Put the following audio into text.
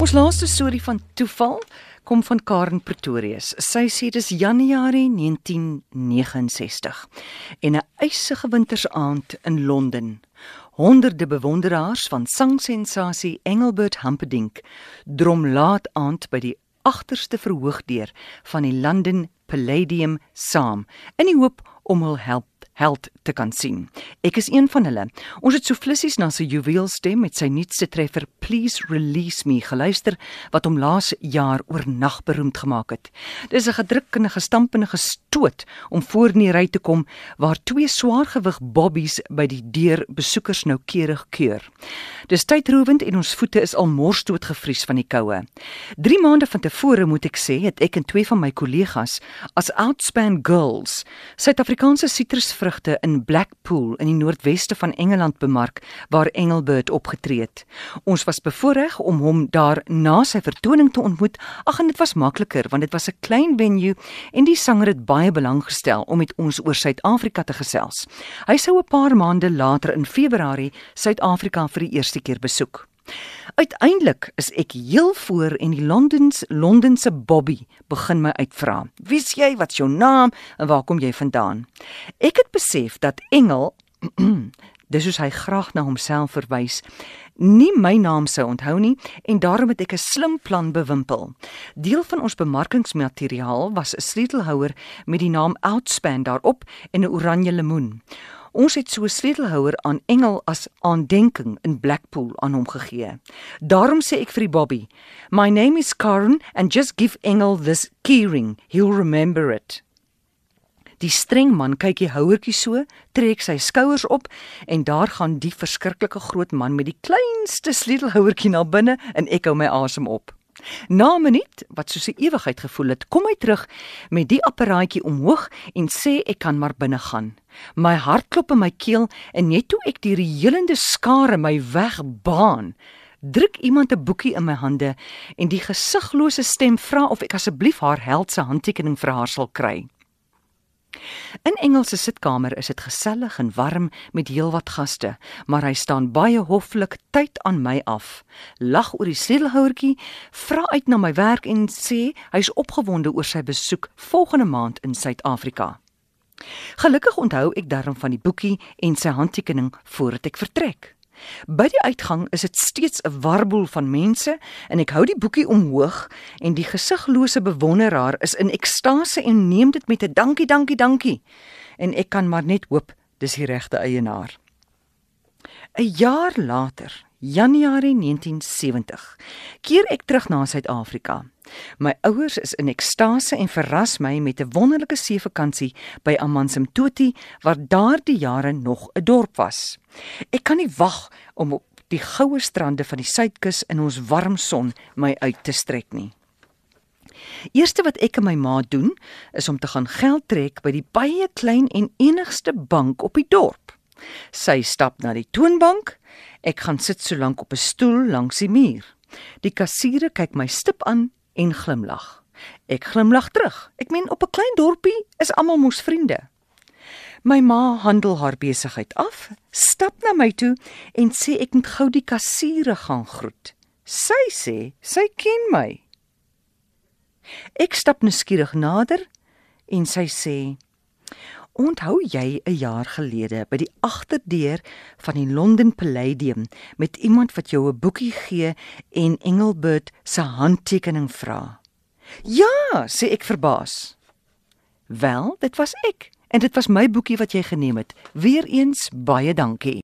Ons laaste storie van toeval kom van Karen Pretorius. Sy sê dis Januarie 1969 en 'n ysige wintersaand in Londen. Honderde bewonderaars van sangsensasie Engelbert Humperdinck drom laat aand by die agterste verhoogdeur van die London Palladium saam in die hoop om hul help held te kan sien. Ek is een van hulle. Ons het so flissies na sy juweelstem met sy nuutste treffer Please Release Me geluister wat hom laas jaar oornag beroemd gemaak het. Dis 'n gedrukkende gestampende gestoot om voor in die ry te kom waar twee swaargewig bobbies by die deur besoekers noukeurig keur. Dis tydrowend en ons voete is al morsdood gevries van die koue. 3 maande van tevore moet ek sê, het ek en twee van my kollegas as Outspan Girls Suid-Afrikaanse sitrusvrugte vrugte in Blackpool in die noordweste van Engeland bemark waar Engelbert opgetree het. Ons was bevoorreg om hom daar na sy vertoning te ontmoet. Ag en dit was makliker want dit was 'n klein venue en die sanger het baie belang gestel om met ons oor Suid-Afrika te gesels. Hy sou 'n paar maande later in Februarie Suid-Afrika vir die eerste keer besoek. Uiteindelik is ek heel voor en die Londens Londense Bobby begin my uitvra. Wie's jy? Wat's jou naam en waar kom jy vandaan? Ek het besef dat Engel dis soos hy graag na homself verwys, nie my naam sou onthou nie en daarom het ek 'n slim plan bewimpel. Deel van ons bemarkingsmateriaal was 'n sleutelhouer met die naam Outspan daarop en 'n oranje lemoen. Ons het so 'n sleutelhouer aan Engel as aandenking in Blackpool aan hom gegee. Daarom sê ek vir die Bobby, "My name is Karen and just give Engel this keyring. He'll remember it." Die streng man kyk die houertjie so, trek sy skouers op en daar gaan die verskriklike groot man met die kleinste sleutelhouertjie na binne en ek hou my asem op. Na 'n minuut, wat soos 'n ewigheid gevoel het, kom hy terug met die apparaatjie omhoog en sê ek kan maar binne gaan. My hart klop in my keel en net toe ek die reëlende skare my weg baan, druk iemand 'n boekie in my hande en die gesiglose stem vra of ek asseblief haar held se handtekening vir haar sal kry. In Engelse sitkamer is dit gesellig en warm met heelwat gaste, maar hy staan baie hoflik tyd aan my af. Lag oor die sleutelhouertjie, vra uit na my werk en sê hy's opgewonde oor sy besoek volgende maand in Suid-Afrika. Gelukkig onthou ek darm van die boekie en sy handtekening voordat ek vertrek. By die uitgang is dit steeds 'n warboel van mense en ek hou die boekie omhoog en die gesiglose bewonderaar is in ekstase en neem dit met 'n dankie dankie dankie en ek kan maar net hoop dis die regte eienaar. 'n Jaar later, Januarie 1970, keer ek terug na Suid-Afrika. My ouers is in ekstase en verras my met 'n wonderlike seevakansie by Amansimtoti waar daardie jare nog 'n dorp was. Ek kan nie wag om op die goue strande van die suidkus in ons warm son my uit te strek nie. Eerste wat ek en my ma doen, is om te gaan geld trek by die baie klein en enigste bank op die dorp. Sy stap na die toonbank, ek gaan sit so lank op 'n stoel langs die muur. Die kassiere kyk my stip aan en glimlag. Ek glimlag terug. Ek meen op 'n klein dorpie is almal mos vriende. My ma handel haar besigheid af, stap na my toe en sê ek moet gou die kassiere gaan groet. Sy sê sy ken my. Ek stap nuuskierig nader en sy sê: Onthou jy 'n jaar gelede by die agterdeur van die London Palladium met iemand wat jou 'n boekie gee en Engelbert se handtekening vra? Ja, sê ek verbaas. Wel, dit was ek en dit was my boekie wat jy geneem het. Weereens baie dankie.